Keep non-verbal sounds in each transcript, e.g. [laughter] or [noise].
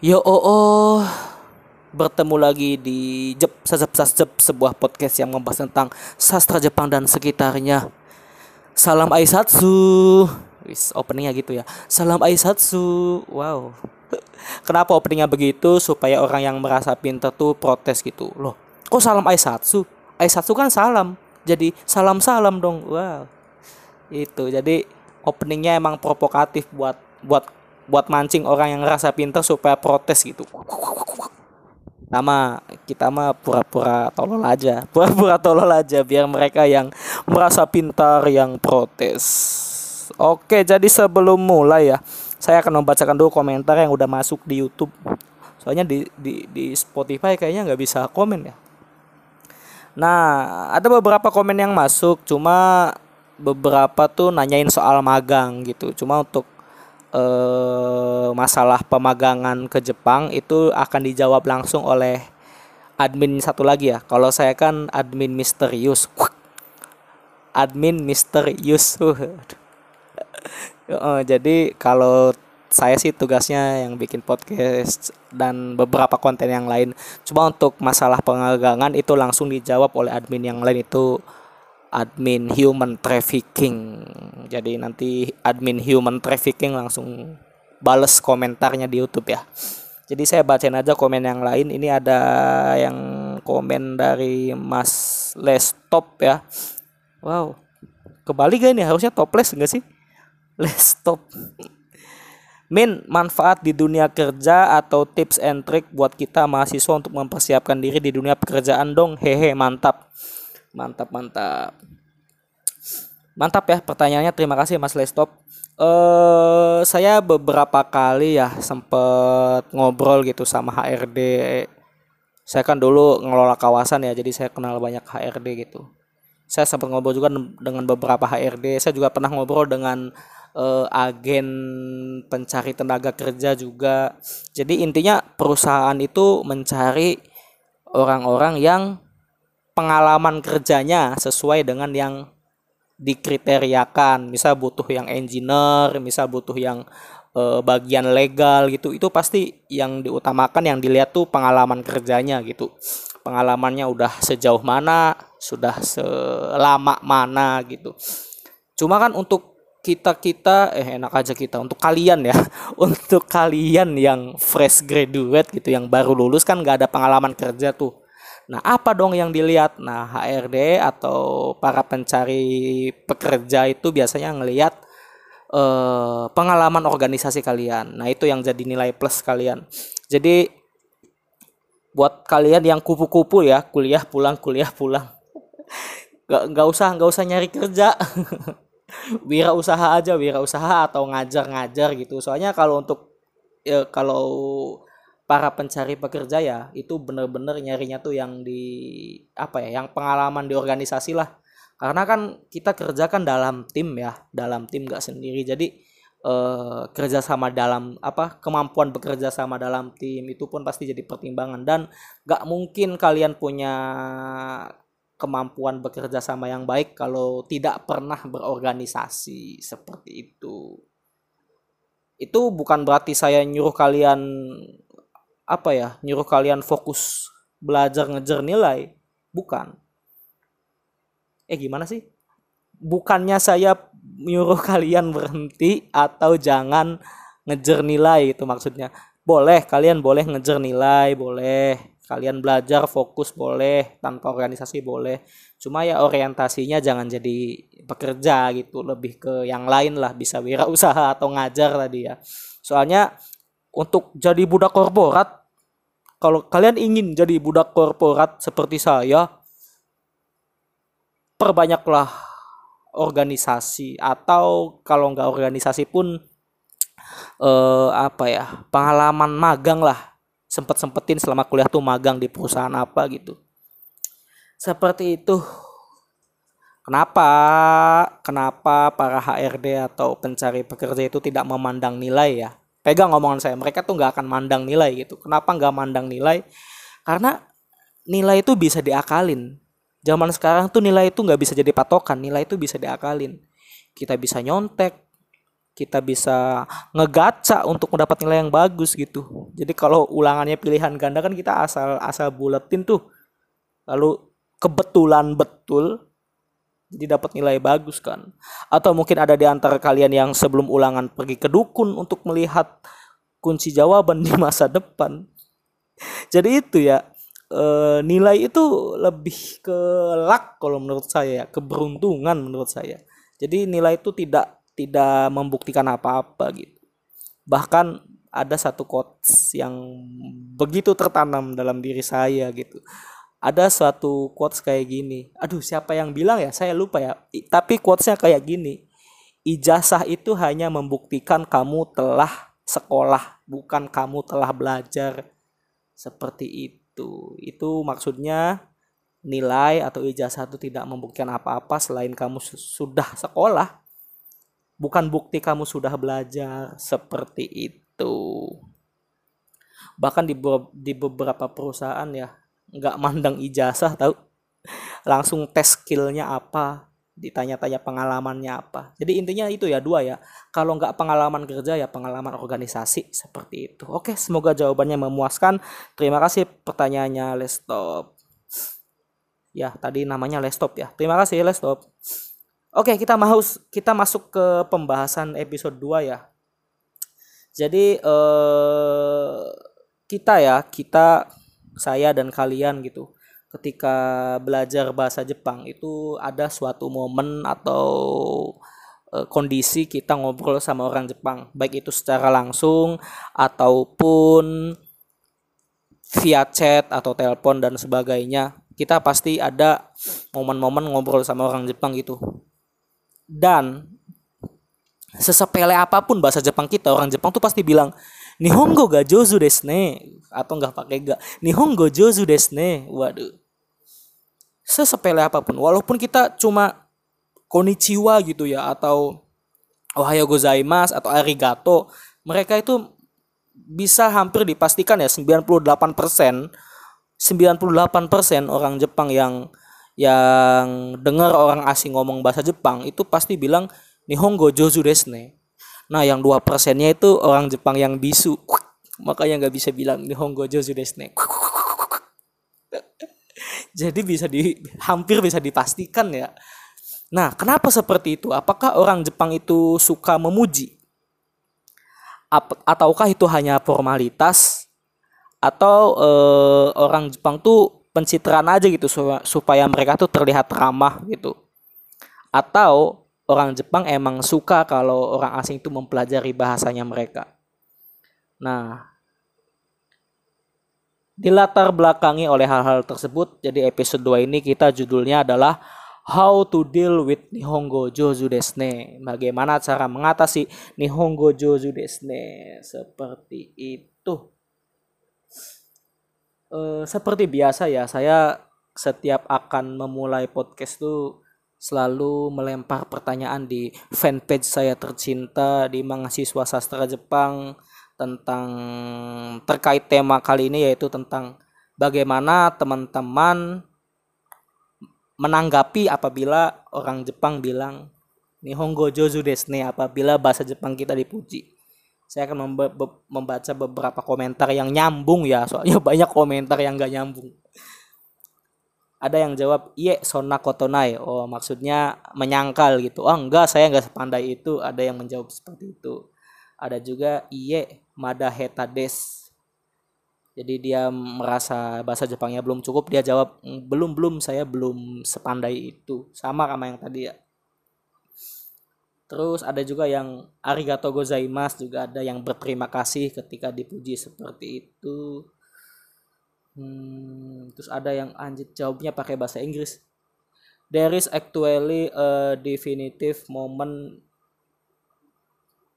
Yo oh, oh bertemu lagi di Jep Sasep Sasep sebuah podcast yang membahas tentang sastra Jepang dan sekitarnya. Salam Aisatsu. Wis openingnya gitu ya. Salam Aisatsu. Wow. [laughs] Kenapa openingnya begitu? Supaya orang yang merasa pintar tuh protes gitu. Loh, kok salam Aisatsu? Aisatsu kan salam. Jadi salam-salam dong. Wow. Itu. Jadi openingnya emang provokatif buat buat buat mancing orang yang ngerasa pintar supaya protes gitu. Nama kita mah pura-pura tolol aja [laughs] pura-pura tolol aja biar mereka yang merasa pintar yang protes. Oke jadi sebelum mulai ya saya akan membacakan dulu komentar yang udah masuk di YouTube. Soalnya di di di Spotify kayaknya nggak bisa komen ya. Nah ada beberapa komen yang masuk cuma beberapa tuh nanyain soal magang gitu. Cuma untuk eh, masalah pemagangan ke Jepang itu akan dijawab langsung oleh admin satu lagi ya. Kalau saya kan admin misterius. Admin misterius. uh, [laughs] jadi kalau saya sih tugasnya yang bikin podcast dan beberapa konten yang lain. Cuma untuk masalah pemagangan itu langsung dijawab oleh admin yang lain itu admin human trafficking. Jadi nanti admin human trafficking langsung bales komentarnya di YouTube ya. Jadi saya bacain aja komen yang lain. Ini ada yang komen dari Mas Lestop ya. Wow. Kembali gak ini harusnya toples enggak sih? [laughs] Lestop. Min, manfaat di dunia kerja atau tips and trick buat kita mahasiswa untuk mempersiapkan diri di dunia pekerjaan dong. Hehe, mantap. Mantap, mantap. Mantap ya pertanyaannya. Terima kasih Mas Lestop. Uh, saya beberapa kali ya sempet ngobrol gitu sama HRD. Saya kan dulu ngelola kawasan ya, jadi saya kenal banyak HRD gitu. Saya sempat ngobrol juga dengan beberapa HRD. Saya juga pernah ngobrol dengan uh, agen pencari tenaga kerja juga. Jadi intinya perusahaan itu mencari orang-orang yang pengalaman kerjanya sesuai dengan yang dikriteriakan. Misal butuh yang engineer misal butuh yang e, bagian legal gitu itu pasti yang diutamakan yang dilihat tuh pengalaman kerjanya gitu. Pengalamannya udah sejauh mana sudah selama mana gitu. Cuma kan untuk kita kita eh enak aja kita untuk kalian ya [laughs] untuk kalian yang fresh graduate gitu yang baru lulus kan nggak ada pengalaman kerja tuh Nah, apa dong yang dilihat? Nah, HRD atau para pencari pekerja itu biasanya ngelihat eh, pengalaman organisasi kalian. Nah, itu yang jadi nilai plus kalian. Jadi buat kalian yang kupu-kupu ya, kuliah pulang, kuliah pulang. [laughs] Gak, gak usah gak usah nyari kerja. [laughs] wira usaha aja, wira usaha atau ngajar-ngajar gitu. Soalnya kalau untuk ya, kalau para pencari pekerja ya itu bener-bener nyarinya tuh yang di apa ya yang pengalaman di organisasi lah. Karena kan kita kerja kan dalam tim ya dalam tim gak sendiri. Jadi eh, kerja sama dalam apa kemampuan bekerja sama dalam tim itu pun pasti jadi pertimbangan. Dan gak mungkin kalian punya kemampuan bekerja sama yang baik kalau tidak pernah berorganisasi seperti itu. Itu bukan berarti saya nyuruh kalian apa ya nyuruh kalian fokus belajar ngejar nilai? Bukan. Eh gimana sih? Bukannya saya nyuruh [laughs] kalian berhenti atau jangan ngejar nilai itu maksudnya? Boleh kalian boleh ngejar nilai boleh. Kalian belajar fokus boleh. Tanpa organisasi boleh. Cuma ya orientasinya jangan jadi pekerja gitu. Lebih ke yang lain lah bisa wirausaha [laughs] atau ngajar tadi ya. Soalnya untuk jadi budak korporat kalau kalian ingin jadi budak korporat seperti saya, perbanyaklah organisasi. Atau kalau nggak organisasi pun eh, apa ya pengalaman magang lah. Sempet sempetin selama kuliah tuh magang di perusahaan apa gitu. Seperti itu. Kenapa? Kenapa para HRD atau pencari pekerja itu tidak memandang nilai ya pegang omongan saya mereka tuh nggak akan mandang nilai gitu. Kenapa nggak mandang nilai? Karena nilai itu bisa diakalin. Zaman sekarang tuh nilai itu nggak bisa jadi patokan nilai itu bisa diakalin. Kita bisa nyontek kita bisa ngegaca untuk mendapat nilai yang bagus gitu. Jadi kalau ulangannya pilihan ganda kan kita asal asal buletin tuh. Lalu kebetulan betul jadi dapat nilai bagus kan. Atau mungkin ada di antara kalian yang sebelum ulangan pergi ke dukun untuk melihat kunci jawaban di masa depan. Jadi itu ya e, nilai itu lebih ke luck kalau menurut saya ya, keberuntungan menurut saya. Jadi nilai itu tidak tidak membuktikan apa-apa gitu. Bahkan ada satu quotes yang begitu tertanam dalam diri saya gitu ada suatu quotes kayak gini. Aduh, siapa yang bilang ya? Saya lupa ya. Tapi quotesnya kayak gini. Ijazah itu hanya membuktikan kamu telah sekolah, bukan kamu telah belajar. Seperti itu. Itu maksudnya nilai atau ijazah itu tidak membuktikan apa-apa selain kamu sudah sekolah. Bukan bukti kamu sudah belajar. Seperti itu. Bahkan di, di beberapa perusahaan ya, nggak mandang ijazah tahu. Langsung tes skillnya apa ditanya-tanya pengalamannya apa. Jadi intinya itu ya dua ya. Kalau nggak pengalaman kerja ya pengalaman organisasi seperti itu. Oke semoga jawabannya memuaskan. Terima kasih pertanyaannya Lestop ya tadi namanya Lestop ya. Terima kasih Lestop oke kita mau kita masuk ke pembahasan episode 2 ya. Jadi eh, kita ya kita saya dan kalian gitu. Ketika belajar bahasa Jepang itu ada suatu momen atau e, kondisi kita ngobrol sama orang Jepang. Baik itu secara langsung ataupun via chat atau telepon dan sebagainya. Kita pasti ada momen-momen ngobrol sama orang Jepang gitu. Dan sesepele apa pun bahasa Jepang kita orang Jepang tuh pasti bilang Nihongo ga jozu desu ne atau nggak pakai ga. Nihongo jozu desu ne. Waduh. Sesepele apa pun walaupun kita cuma konnichiwa gitu ya atau ohayo gozaimasu atau arigato, mereka itu bisa hampir dipastikan ya 98% 98% orang Jepang yang yang dengar orang asing ngomong bahasa Jepang itu pasti bilang Nihongo jozu desu ne Nah, yang dua persennya itu orang Jepang yang bisu. Makanya nggak bisa bilang Nihongo Jozu desne. [laughs] Jadi bisa di hampir bisa dipastikan ya. Nah, kenapa seperti itu? Apakah orang Jepang itu suka memuji? Ap ataukah itu hanya formalitas? Atau eh, orang Jepang tuh pencitraan aja gitu supaya mereka tuh terlihat ramah gitu? Atau orang Jepang emang suka kalau orang asing itu mempelajari bahasanya mereka. Nah, dilatar belakangi oleh hal-hal tersebut, jadi episode 2 ini kita judulnya adalah How to deal with Nihongo Jozu Desne. Bagaimana cara mengatasi Nihongo Jozu Desne. Seperti itu. E, seperti biasa ya, saya setiap akan memulai podcast tuh selalu melempar pertanyaan di fanpage saya tercinta di mahasiswa sastra Jepang tentang terkait tema kali ini yaitu tentang bagaimana teman-teman menanggapi apabila orang Jepang bilang Nihongo Jozu desne apabila bahasa Jepang kita dipuji. Saya akan membaca beberapa komentar yang nyambung ya, soalnya [laughs] banyak komentar yang gak nyambung ada yang jawab iye sona kotonai. Oh maksudnya menyangkal gitu. Oh enggak saya enggak sepandai itu. Ada yang menjawab seperti itu. Ada juga iye madaheta des jadi dia merasa bahasa Jepangnya belum cukup dia jawab mm, belum belum saya belum sepandai itu. Sama sama yang tadi ya. Terus ada juga yang arigato gozaimasu. Juga ada yang berterima kasih ketika dipuji seperti itu. Hmm, terus ada yang anjir jawabnya pakai bahasa Inggris. There is actually a definitive moment.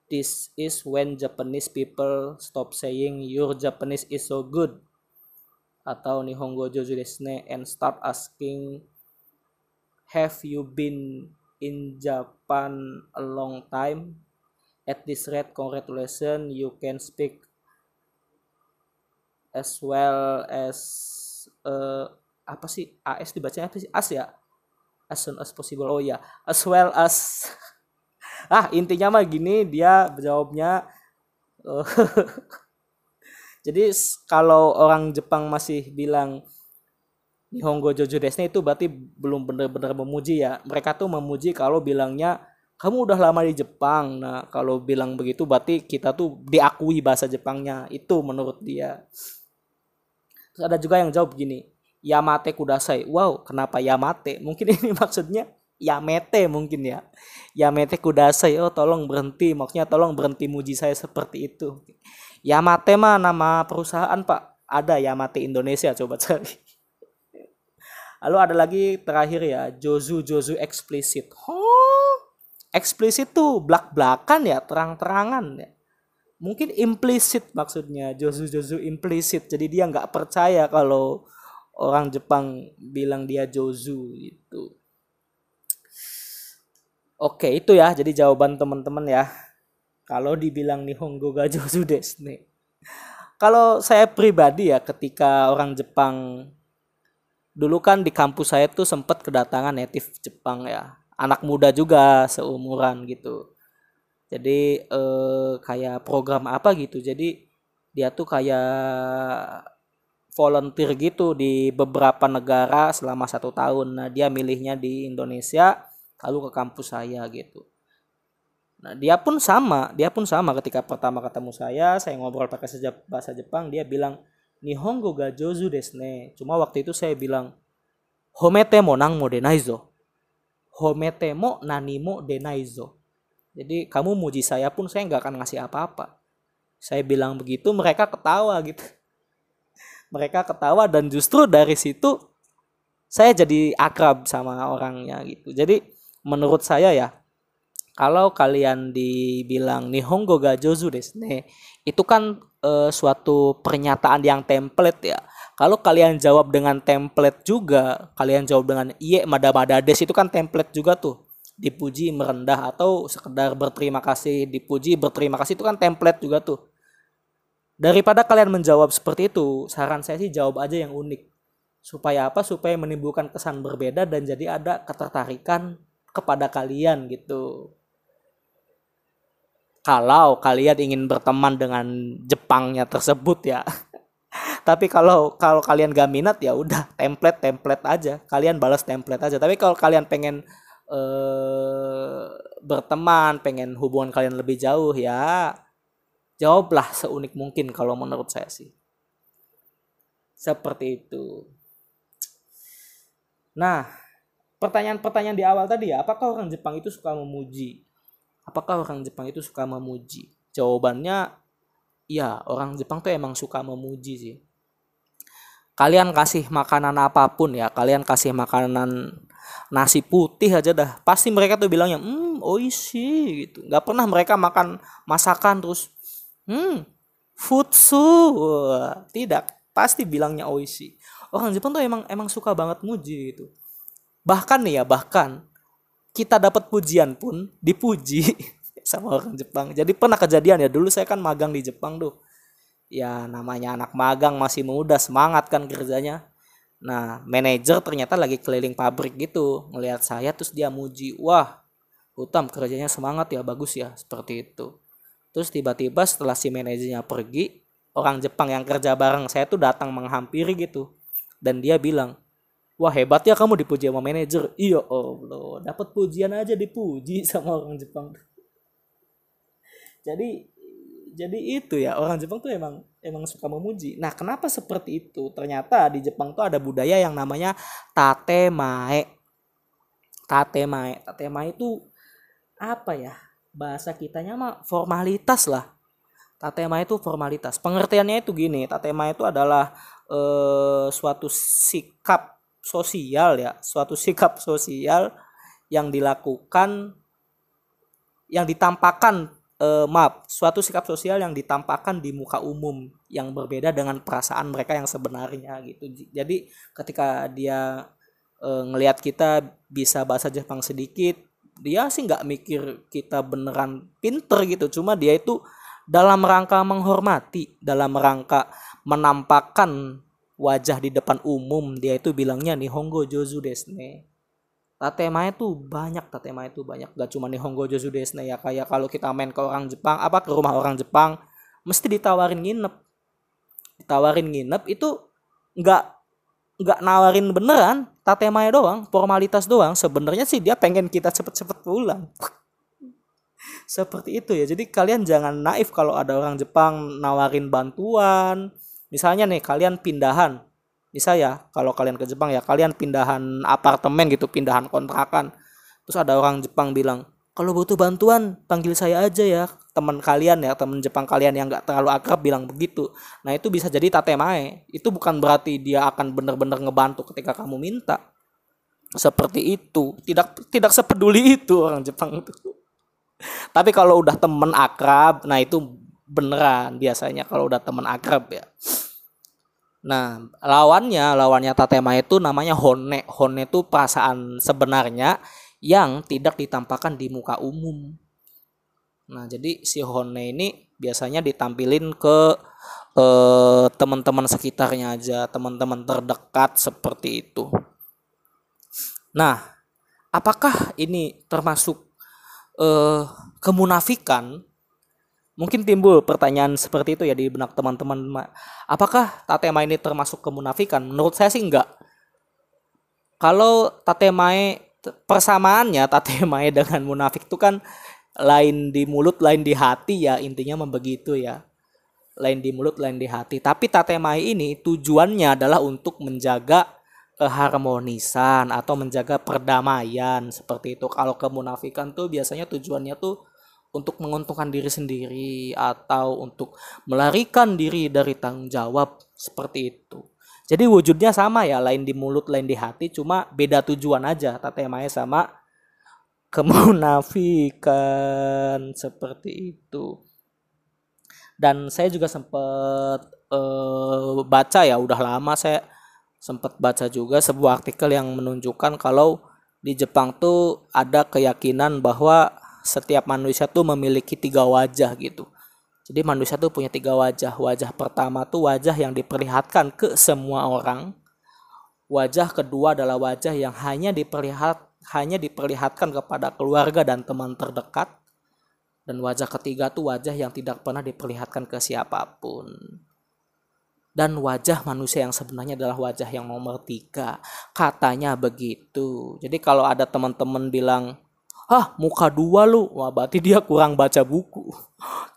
This is when Japanese people stop saying your Japanese is so good atau Nihongo joju desu and start asking have you been in Japan a long time? At this rate, congratulations, you can speak as well as uh, apa sih AS dibacanya apa sih AS ya as soon as possible oh ya as well as [laughs] ah intinya mah gini dia jawabnya uh, [laughs] jadi kalau orang Jepang masih bilang Nihongo Jojo Desne itu berarti belum benar-benar memuji ya. Mereka tuh memuji kalau bilangnya kamu udah lama di Jepang. Nah, kalau bilang begitu berarti kita tuh diakui bahasa Jepangnya. Itu menurut dia. Ada juga yang jawab gini, Yamate Kudasai. Wow, kenapa Yamate? Mungkin [laughs] ini maksudnya Yamete mungkin ya. Yamete Kudasai. Oh, tolong berhenti. Maksudnya tolong berhenti muji saya seperti itu. Yamate mah nama perusahaan, Pak. Ada Yamate Indonesia coba cari. Lalu ada lagi terakhir ya, Jozu Jozu eksplisit. Oh, eksplisit tuh belak-belakan ya, terang-terangan ya. Mungkin implisit maksudnya, Jozu Jozu implisit. Jadi dia nggak percaya kalau orang Jepang bilang dia Jozu itu. Oke, itu ya. Jadi jawaban teman-teman ya. Kalau dibilang Nihongo ga Jozu desu Kalau saya pribadi ya ketika orang Jepang dulu kan di kampus saya tuh sempat kedatangan native Jepang ya anak muda juga seumuran gitu jadi eh, kayak program apa gitu jadi dia tuh kayak volunteer gitu di beberapa negara selama satu tahun nah dia milihnya di Indonesia lalu ke kampus saya gitu nah dia pun sama dia pun sama ketika pertama ketemu saya saya ngobrol pakai bahasa Jepang dia bilang Nihongo ga jozu desne. Cuma waktu itu saya bilang homete mo nang mo denaizo. Homete mo nani mo denaizo. Jadi kamu muji saya pun saya nggak akan ngasih apa-apa. Saya bilang begitu mereka ketawa gitu. [laughs] Mereka ketawa dan justru dari situ saya jadi akrab sama orangnya gitu. Jadi menurut saya ya kalau kalian dibilang Nihongo ga jozu desne, itu kan e, suatu pernyataan yang template ya. Kalau kalian jawab dengan template juga, kalian jawab dengan iye mada mada des itu kan template juga tuh. Dipuji merendah atau sekedar berterima kasih, dipuji berterima kasih itu kan template juga tuh. Daripada kalian menjawab seperti itu, saran saya sih jawab aja yang unik. Supaya apa? Supaya menimbulkan kesan berbeda dan jadi ada ketertarikan kepada kalian gitu kalau kalian ingin berteman dengan Jepangnya tersebut ya. [laughs] Tapi kalau kalau kalian gak minat ya udah template template aja. Kalian balas template aja. Tapi kalau kalian pengen eh, berteman, pengen hubungan kalian lebih jauh ya jawablah seunik mungkin kalau menurut saya sih. Seperti itu. Nah, pertanyaan-pertanyaan di awal tadi ya, apakah orang Jepang itu suka memuji? apakah orang Jepang itu suka memuji? Jawabannya ya, orang Jepang tuh emang suka memuji sih. Kalian kasih makanan apa pun ya, kalian kasih makanan nasi putih aja dah, pasti mereka tuh bilangnya, hmm, oishi gitu. Gak pernah mereka makan masakan terus, hmm, futsu, tidak, pasti bilangnya oishi. Orang Jepang tuh emang emang suka banget muji gitu. Bahkan nih ya, bahkan kita dapat pujian pun dipuji [laughs] sama orang Jepang. Jadi pernah kejadian ya dulu saya kan magang di Jepang tuh. Ya namanya anak magang masih muda semangat kan kerjanya. Nah manajer ternyata lagi keliling pabrik gitu ngelihat saya terus dia muji wah Utam kerjanya semangat ya bagus ya seperti itu. Terus tiba-tiba setelah si manajernya pergi orang Jepang yang kerja bareng saya tuh datang menghampiri gitu. Dan dia bilang wah hebat ya kamu dipuji sama manajer. Iya allah dapat pujian aja dipuji [laughs] sama orang Jepang. Jadi jadi itu ya orang Jepang tuh emang emang suka memuji. Nah kenapa seperti itu? Ternyata di Jepang tuh ada budaya yang namanya tatemae tatemae tatemae itu apa ya? Bahasa kitanya mah formalitas lah. Tatema itu formalitas. Pengertiannya itu gini tatema itu adalah eh, suatu sikap sosial ya, suatu sikap sosial yang dilakukan yang ditampakkan eh, maaf, suatu sikap sosial yang ditampakkan di muka umum yang berbeda dengan perasaan mereka yang sebenarnya gitu. Jadi ketika dia eh, ngelihat kita bisa bahasa Jepang sedikit, dia sih nggak mikir kita beneran pinter gitu, cuma dia itu dalam rangka menghormati, dalam rangka menampakkan wajah di depan umum dia itu bilangnya Nihongo Jozu Desne. Tatema itu banyak, tatema itu banyak. Gak cuma Nihongo Jozu Desne ya kayak kalau kita main ke orang Jepang, apa ke rumah orang Jepang, mesti ditawarin nginep. ditawarin nginep itu nggak nggak nawarin beneran tatemaya doang formalitas doang. Sebenarnya sih dia pengen kita cepet-cepet pulang. [laughs] Seperti itu ya. Jadi kalian jangan naif kalau ada orang Jepang nawarin bantuan. Misalnya nih kalian pindahan bisa ya kalau kalian ke Jepang ya kalian pindahan apartemen gitu pindahan kontrakan. Terus ada orang Jepang bilang kalau butuh bantuan panggil saya aja ya. Teman kalian ya teman Jepang kalian yang nggak terlalu akrab bilang begitu. Nah itu bisa jadi tatemae itu bukan berarti dia akan benar-benar ngebantu ketika kamu minta. Seperti itu. Tidak tidak sepeduli itu orang Jepang itu. [laughs] Tapi kalau udah temen akrab nah itu beneran biasanya kalau udah temen akrab ya nah lawannya lawannya tatema itu namanya hone hone itu perasaan sebenarnya yang tidak ditampakkan di muka umum. Nah, jadi si Hone ini biasanya ditampilin ke eh, teman-teman sekitarnya aja, teman-teman terdekat seperti itu. Nah, apakah ini termasuk eh, kemunafikan? Mungkin timbul pertanyaan seperti itu ya di benak teman-teman. Apakah tatema ini termasuk kemunafikan? Menurut saya sih enggak. Kalau tatemae persamaannya tatemae [laughs] dengan munafik itu kan lain di mulut lain di hati ya intinya membegitu ya lain di mulut lain di hati tapi tatemae ini tujuannya adalah untuk menjaga keharmonisan atau menjaga perdamaian seperti itu kalau kemunafikan tuh biasanya tujuannya tuh untuk menguntungkan diri sendiri atau untuk melarikan diri dari tanggung jawab seperti itu jadi wujudnya sama ya, lain di mulut, lain di hati, cuma beda tujuan aja. Tatemanya sama kemunafikan seperti itu. Dan saya juga sempat uh, baca ya, udah lama saya sempat baca juga sebuah artikel yang menunjukkan kalau di Jepang tuh ada keyakinan bahwa setiap manusia tuh memiliki tiga wajah gitu. Jadi manusia tuh punya tiga wajah. Wajah pertama tuh wajah yang diperlihatkan ke semua orang. Wajah kedua adalah wajah yang hanya diperlihat hanya diperlihatkan kepada keluarga dan teman terdekat. Dan wajah ketiga tuh wajah yang tidak pernah diperlihatkan ke siapa pun. Dan wajah manusia yang sebenarnya adalah wajah yang nomor tiga. Katanya begitu. Jadi kalau ada teman-teman bilang, ah muka dua lu. Wah berarti dia kurang baca buku.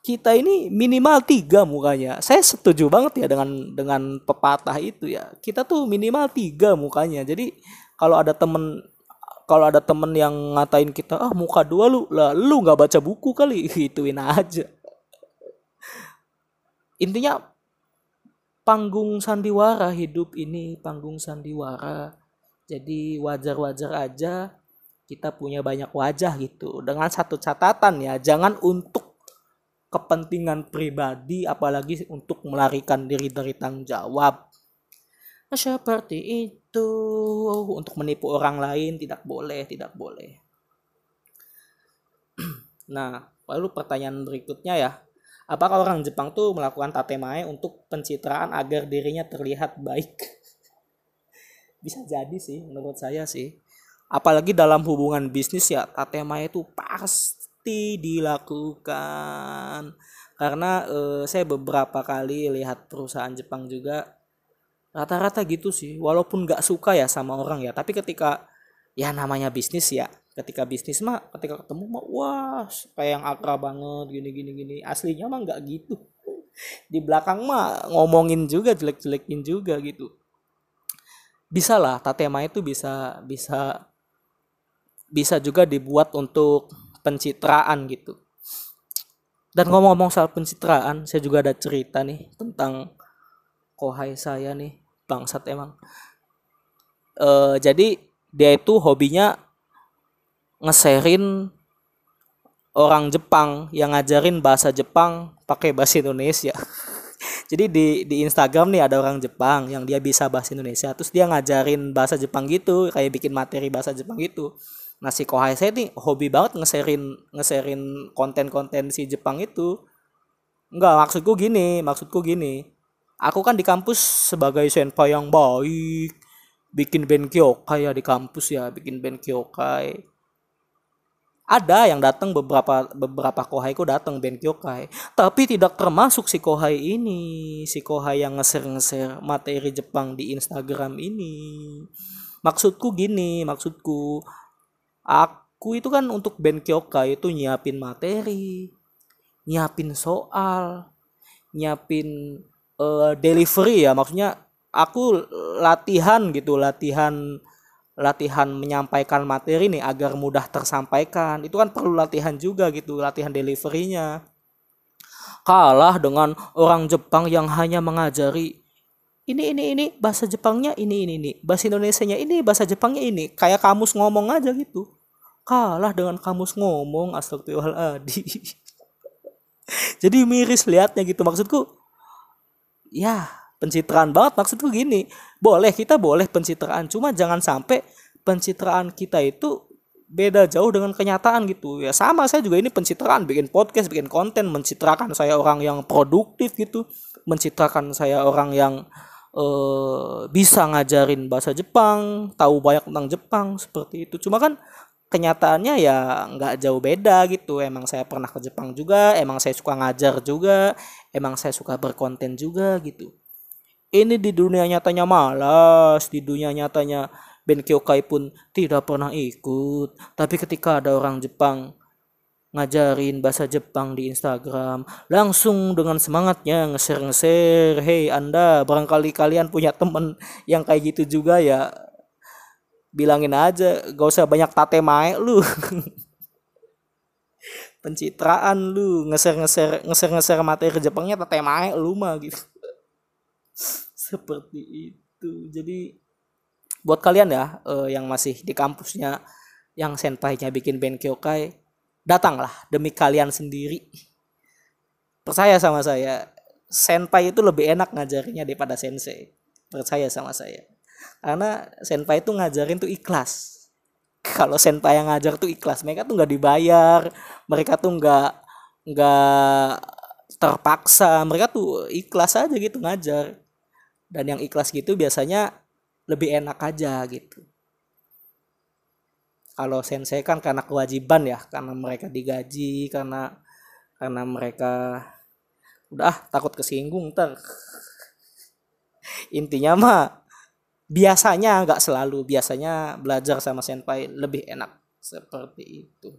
Kita ini minimal tiga mukanya. Saya setuju banget ya dengan dengan pepatah itu ya. Kita tuh minimal tiga mukanya. Jadi kalau ada temen kalau ada temen yang ngatain kita ah muka dua lu. Lah lu nggak baca buku kali? [laughs] Gituin aja. Intinya panggung sandiwara hidup ini panggung sandiwara. Jadi wajar-wajar aja kita punya banyak wajah gitu. Dengan satu catatan ya jangan untuk kepentingan pribadi apalagi untuk melarikan diri dari tanggung jawab. Seperti itu. Untuk menipu orang lain tidak boleh tidak boleh. [clears throat] Nah lalu pertanyaan berikutnya ya. Apakah orang Jepang tuh melakukan tatemae untuk pencitraan agar dirinya terlihat baik? [laughs] Bisa jadi sih menurut saya sih apalagi dalam hubungan bisnis ya tatema itu pasti dilakukan. Karena eh, saya beberapa kali lihat perusahaan Jepang juga rata-rata gitu sih. Walaupun nggak suka ya sama orang ya tapi ketika ya namanya bisnis ya ketika bisnis mah ketika ketemu mah wah kayak yang akrab banget gini gini gini. Aslinya mah nggak gitu. [laughs] Di belakang mah ngomongin juga jelek-jelekin juga gitu. Bisa lah tatema itu bisa bisa bisa juga dibuat untuk pencitraan gitu. Dan ngomong-ngomong soal pencitraan, saya juga ada cerita nih tentang kohai saya nih, bangsat emang. E, jadi dia itu hobinya ngeserin orang Jepang yang ngajarin bahasa Jepang pakai bahasa Indonesia. [laughs] Jadi di di Instagram nih ada orang Jepang yang dia bisa bahasa Indonesia, terus dia ngajarin bahasa Jepang gitu, kayak bikin materi bahasa Jepang gitu nah si Kohai saya nih hobi banget ngeserin ngeserin konten-konten si Jepang itu. Enggak maksudku gini maksudku gini. Aku kan di kampus sebagai senpai yang baik bikin band kyokai ya di kampus ya bikin band kyokai. Ada yang datang beberapa beberapa kohai ku datang band kyokai. Tapi tidak termasuk si kohai ini si kohai yang ngeser-ngeser materi Jepang di Instagram ini. Maksudku gini maksudku aku itu kan untuk band kyokai itu nyiapin materi nyiapin soal nyiapin uh, delivery ya. Maksudnya aku latihan gitu latihan latihan menyampaikan materi nih agar mudah tersampaikan. Itu kan perlu latihan juga gitu latihan deliverynya. Kalah dengan orang Jepang yang hanya mengajari ini ini ini bahasa Jepangnya ini ini ini. Bahasa Indonesia-nya ini bahasa Jepangnya ini. Kayak kamus ngomong aja gitu. Kalah dengan kamus ngomong astagfirullahaladzim. [laughs] Jadi miris liatnya gitu. Maksudku ya pencitraan banget. Maksudku gini boleh kita boleh pencitraan. Cuma jangan sampai pencitraan kita itu beda jauh dengan kenyataan gitu. Ya sama saya juga ini pencitraan. Bikin podcast bikin konten mencitrakan saya orang yang produktif gitu. Mencitrakan saya orang yang uh, bisa ngajarin bahasa Jepang tahu banyak tentang Jepang seperti itu. Cuma kan kenyataannya ya nggak jauh beda gitu. Emang saya pernah ke Jepang juga emang saya suka ngajar juga emang saya suka berkonten juga gitu. Ini di dunia nyatanya malas di dunia nyatanya Ben Kyokai pun tidak pernah ikut. Tapi ketika ada orang Jepang ngajarin bahasa Jepang di Instagram. Langsung dengan semangatnya nge-share hey anda barangkali kalian punya temen yang kayak gitu juga ya. Bilangin aja gak usah banyak tate mae lu. [laughs] Pencitraan lu ngeser ngeser ngeser ngeser materi Jepangnya tate mae lu mah gitu. [laughs] Seperti itu. Jadi buat kalian ya uh, yang masih di kampusnya yang senpainya bikin band kyokai datanglah demi kalian sendiri. Percaya sama saya senpai itu lebih enak ngajarinya daripada sensei. Percaya sama saya. Karena senpai itu ngajarin tuh ikhlas. Kalau senpai yang ngajar tuh ikhlas mereka tuh nggak dibayar mereka tuh nggak nggak terpaksa mereka tuh ikhlas aja gitu ngajar. Dan yang ikhlas gitu biasanya lebih enak aja gitu kalau sensei kan karena kewajiban ya karena mereka digaji karena karena mereka udah ah, takut kesinggung ter [laughs] intinya mah biasanya nggak selalu biasanya belajar sama senpai lebih enak. Seperti itu.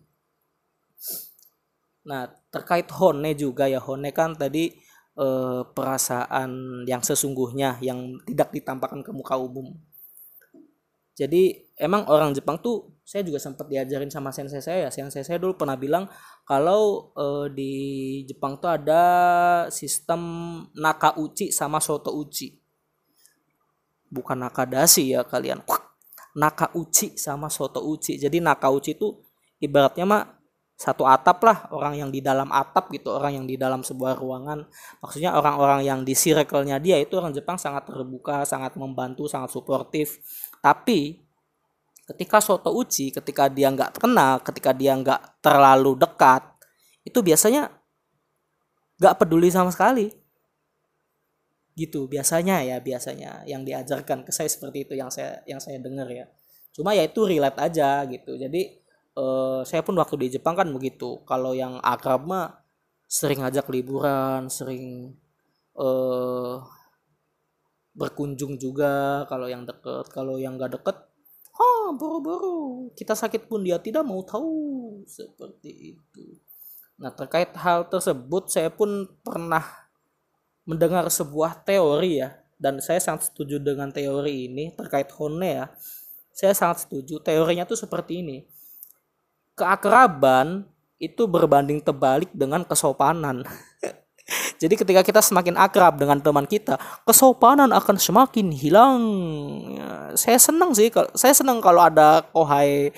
Nah terkait hone juga ya hone kan tadi eh, perasaan yang sesungguhnya yang tidak ditampakkan ke muka umum. Jadi emang orang Jepang tuh saya juga sempat diajarin sama sensei saya. Sensei saya dulu pernah bilang kalau eh, di Jepang tuh ada sistem naka uchi sama soto uchi. Bukan nakadashi ya kalian. Naka uchi sama soto uchi. Jadi naka uchi itu ibaratnya mah satu atap lah orang yang di dalam atap gitu orang yang di dalam sebuah ruangan maksudnya orang-orang yang di circle-nya dia itu orang Jepang sangat terbuka sangat membantu sangat suportif tapi ketika soto uci ketika dia nggak kenal ketika dia nggak terlalu dekat itu biasanya nggak peduli sama sekali. Gitu biasanya ya biasanya yang diajarkan ke saya seperti itu yang saya yang saya dengar ya. Cuma ya itu relate aja gitu. Jadi uh, saya pun waktu di Jepang kan begitu. Kalau yang akrab mah sering ajak liburan sering uh, berkunjung juga kalau yang deket. Kalau yang gak deket buru-buru. Kita sakit pun dia tidak mau tahu. Seperti itu. Nah terkait hal tersebut saya pun pernah mendengar sebuah teori ya. Dan saya sangat setuju dengan teori ini terkait Hone ya. Saya sangat setuju. Teorinya tuh seperti ini. Keakraban itu berbanding terbalik dengan kesopanan. [laughs] Jadi ketika kita semakin akrab dengan teman kita, kesopanan akan semakin hilang. Ya, saya senang sih, saya senang kalau ada kohai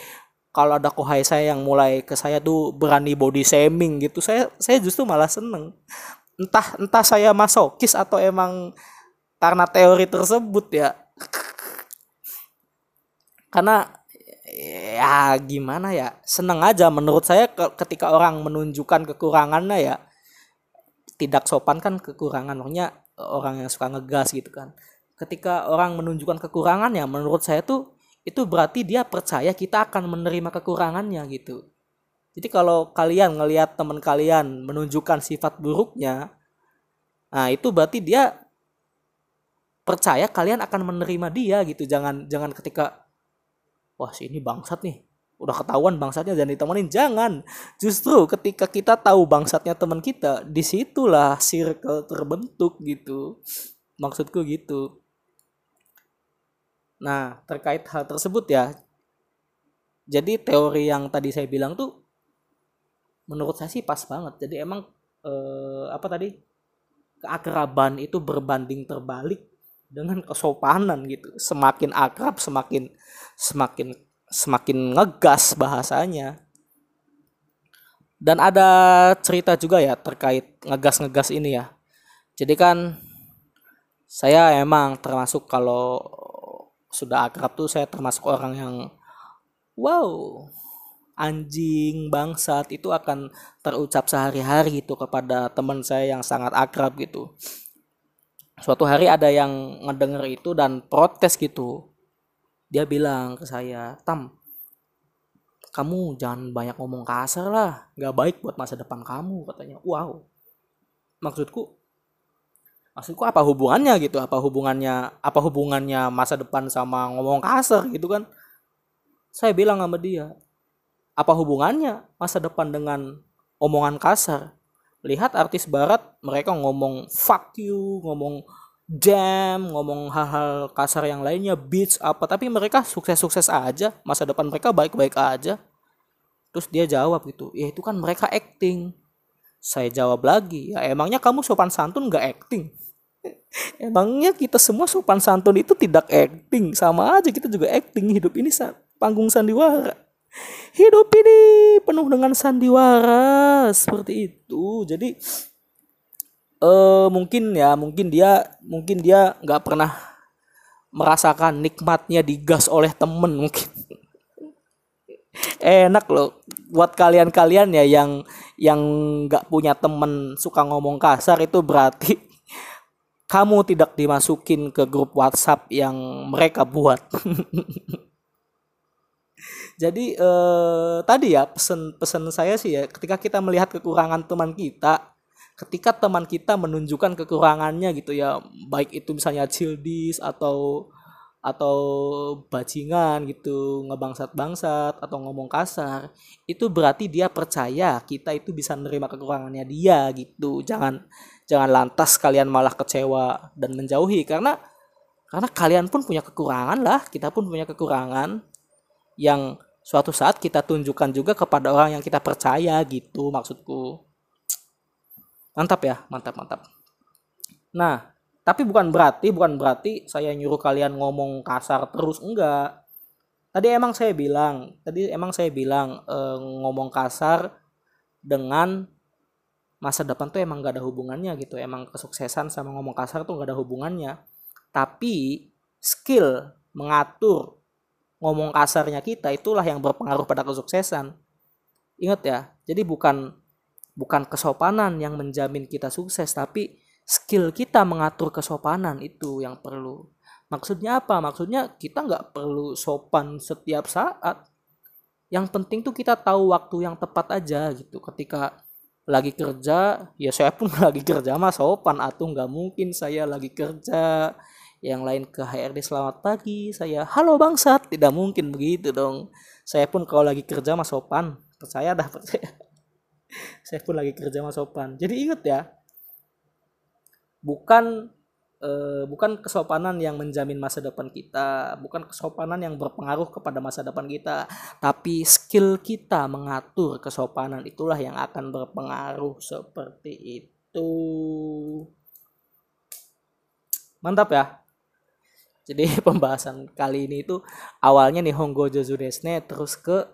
kalau ada kohai saya yang mulai ke saya tuh berani body shaming gitu. Saya saya justru malah seneng. Entah entah saya masokis atau emang karena teori tersebut ya. Karena ya gimana ya seneng aja menurut saya ketika orang menunjukkan kekurangannya ya tidak sopan kan kekurangan maksudnya orang yang suka ngegas gitu kan. Ketika orang menunjukkan kekurangannya menurut saya tuh itu berarti dia percaya kita akan menerima kekurangannya gitu. Jadi kalau kalian ngelihat teman kalian menunjukkan sifat buruknya nah itu berarti dia percaya kalian akan menerima dia gitu. Jangan jangan ketika wah si ini bangsat nih udah ketahuan bangsatnya jangan ditemenin. Jangan. Justru ketika kita tahu bangsatnya teman kita di situlah circle terbentuk gitu. Maksudku gitu. Nah terkait hal tersebut ya. Jadi teori yang tadi saya bilang tuh menurut saya sih pas banget. Jadi emang eh, apa tadi? Keakraban itu berbanding terbalik dengan kesopanan gitu. Semakin akrab semakin semakin semakin ngegas bahasanya. Dan ada cerita juga ya terkait ngegas-ngegas ini ya. Jadi kan saya emang termasuk kalau sudah akrab tuh saya termasuk orang yang wow anjing bangsat itu akan terucap sehari-hari itu kepada teman saya yang sangat akrab gitu. Suatu hari ada yang ngedenger itu dan protes gitu dia bilang ke saya tam kamu jangan banyak ngomong kasar lah. Nggak baik buat masa depan kamu katanya. Wow. Maksudku maksudku apa hubungannya gitu? Apa hubungannya apa hubungannya masa depan sama ngomong kasar gitu kan? Saya bilang sama dia apa hubungannya masa depan dengan omongan kasar? Lihat artis barat mereka ngomong fuck you ngomong jam ngomong hal-hal kasar yang lainnya beats apa tapi mereka sukses-sukses aja. Masa depan mereka baik-baik aja. Terus dia jawab gitu ya itu kan mereka acting. Saya jawab lagi ya emangnya kamu sopan santun nggak acting? [laughs] Emangnya kita semua sopan santun itu tidak acting? Sama aja kita juga acting hidup ini panggung sandiwara. [laughs] Hidup ini penuh dengan sandiwara. Seperti itu. Jadi uh, mungkin ya mungkin dia mungkin dia nggak pernah merasakan nikmatnya digas oleh temen mungkin enak loh buat kalian-kalian ya yang yang nggak punya temen suka ngomong kasar itu berarti [laughs] kamu tidak dimasukin ke grup WhatsApp yang mereka buat. [laughs] Jadi eh, tadi ya pesan-pesan saya sih ya ketika kita melihat kekurangan teman kita ketika teman kita menunjukkan kekurangannya gitu ya baik itu misalnya childis atau atau bajingan gitu ngebangsat-bangsat atau ngomong kasar itu berarti dia percaya kita itu bisa menerima kekurangannya dia gitu. Jangan jangan lantas kalian malah kecewa dan menjauhi karena karena kalian pun punya kekurangan lah. Kita pun punya kekurangan yang suatu saat kita tunjukkan juga kepada orang yang kita percaya gitu maksudku Mantap ya, mantap mantap. Nah, tapi bukan berarti bukan berarti saya nyuruh kalian ngomong kasar terus enggak. Tadi emang saya bilang, tadi emang saya bilang e, ngomong kasar dengan masa depan tuh emang gak ada hubungannya gitu. Emang kesuksesan sama ngomong kasar tuh gak ada hubungannya. Tapi skill mengatur ngomong kasarnya kita itulah yang berpengaruh pada kesuksesan. Ingat ya, jadi bukan bukan kesopanan yang menjamin kita sukses tapi skill kita mengatur kesopanan itu yang perlu. Maksudnya apa? Maksudnya kita nggak perlu sopan setiap saat. Yang penting tuh kita tahu waktu yang tepat aja gitu. Ketika lagi kerja ya saya pun [laughs] lagi kerja mah sopan. Atau nggak mungkin saya lagi kerja. Yang lain ke HRD selamat pagi. Saya halo bangsat. Tidak mungkin begitu dong. Saya pun kalau lagi kerja mah sopan. Percaya dah [laughs] percaya saya pun lagi kerja mas sopan. Jadi inget ya bukan eh, bukan kesopanan yang menjamin masa depan kita bukan kesopanan yang berpengaruh kepada masa depan kita tapi skill kita mengatur kesopanan itulah yang akan berpengaruh seperti itu. Mantap ya? Jadi [laughs] pembahasan kali ini itu awalnya nih Honggo Jozudesne terus ke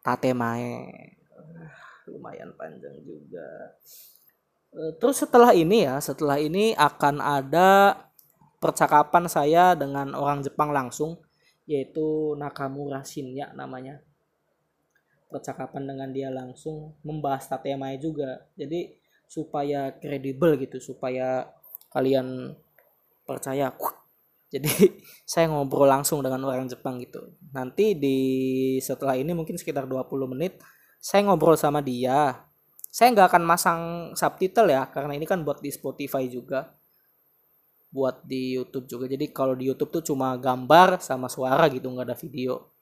Tatemae lumayan panjang juga. E, terus setelah ini ya setelah ini akan ada percakapan saya dengan orang Jepang langsung yaitu Nakamura Shinya namanya. Percakapan dengan dia langsung membahas Tatemae juga. Jadi supaya kredibel gitu supaya kalian percaya jadi [laughs] saya ngobrol langsung dengan orang Jepang gitu. Nanti di setelah ini mungkin sekitar 20 menit saya ngobrol sama dia. Saya nggak akan masang subtitle ya karena ini kan buat di Spotify juga. Buat di YouTube juga. Jadi kalau di YouTube tuh cuma gambar sama suara gitu nggak ada video.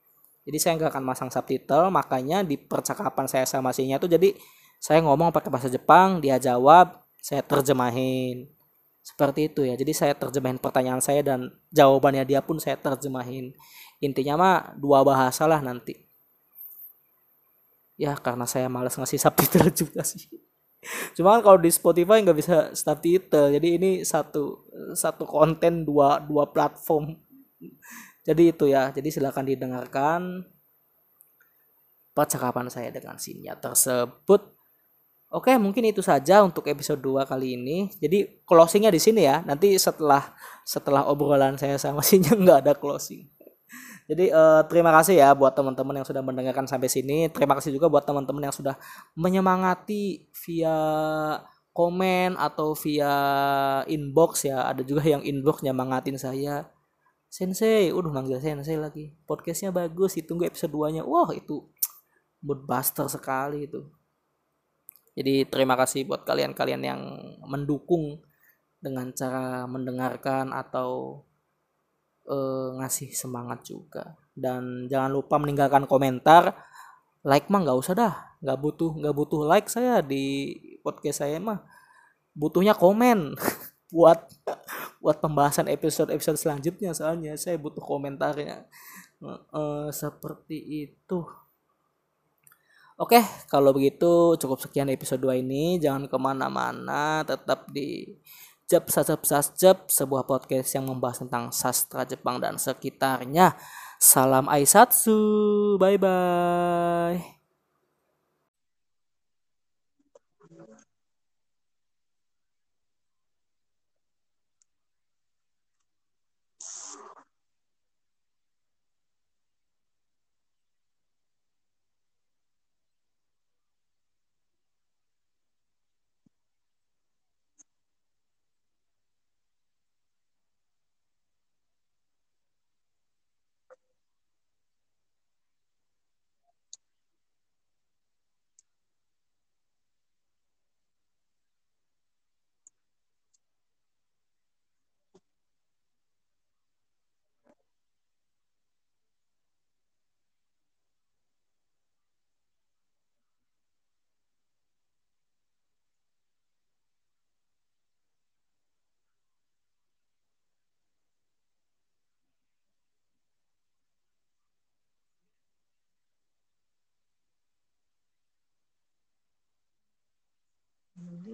Jadi saya nggak akan masang subtitle makanya di percakapan saya sama sinya tuh jadi saya ngomong pakai bahasa Jepang dia jawab saya terjemahin. Seperti itu ya. Jadi saya terjemahin pertanyaan saya dan jawabannya dia pun saya terjemahin. Intinya mah dua bahasa lah nanti ya karena saya males ngasih subtitle [laughs] juga sih cuma kalau di Spotify nggak bisa subtitle jadi ini satu satu konten dua dua platform jadi itu ya jadi silahkan didengarkan percakapan saya dengan Sinya tersebut Oke, mungkin itu saja untuk episode 2 kali ini. Jadi closingnya di sini ya. Nanti setelah setelah obrolan saya sama [laughs] Sinya nggak ada closing. Jadi uh, terima kasih ya buat teman-teman yang sudah mendengarkan sampai sini. Terima kasih juga buat teman-teman yang sudah menyemangati via komen atau via inbox ya. Ada juga yang inbox nyemangatin saya. Sensei, udah manggil sensei lagi. Podcastnya bagus, ditunggu episode 2-nya. Wah, itu mood buster sekali itu. Jadi terima kasih buat kalian-kalian yang mendukung dengan cara mendengarkan atau uh, ngasih semangat juga. Dan jangan lupa meninggalkan komentar. Like mah nggak usah dah, nggak butuh nggak butuh like saya di podcast saya mah. Butuhnya komen [laughs] buat buat pembahasan episode-episode selanjutnya soalnya saya butuh komentarnya. Uh, seperti itu. Oke, kalau begitu cukup sekian episode 2 ini. Jangan ke mana-mana, tetap di Jep Sasep Sasjep, sebuah podcast yang membahas tentang sastra Jepang dan sekitarnya. Salam Aisatsu, bye-bye.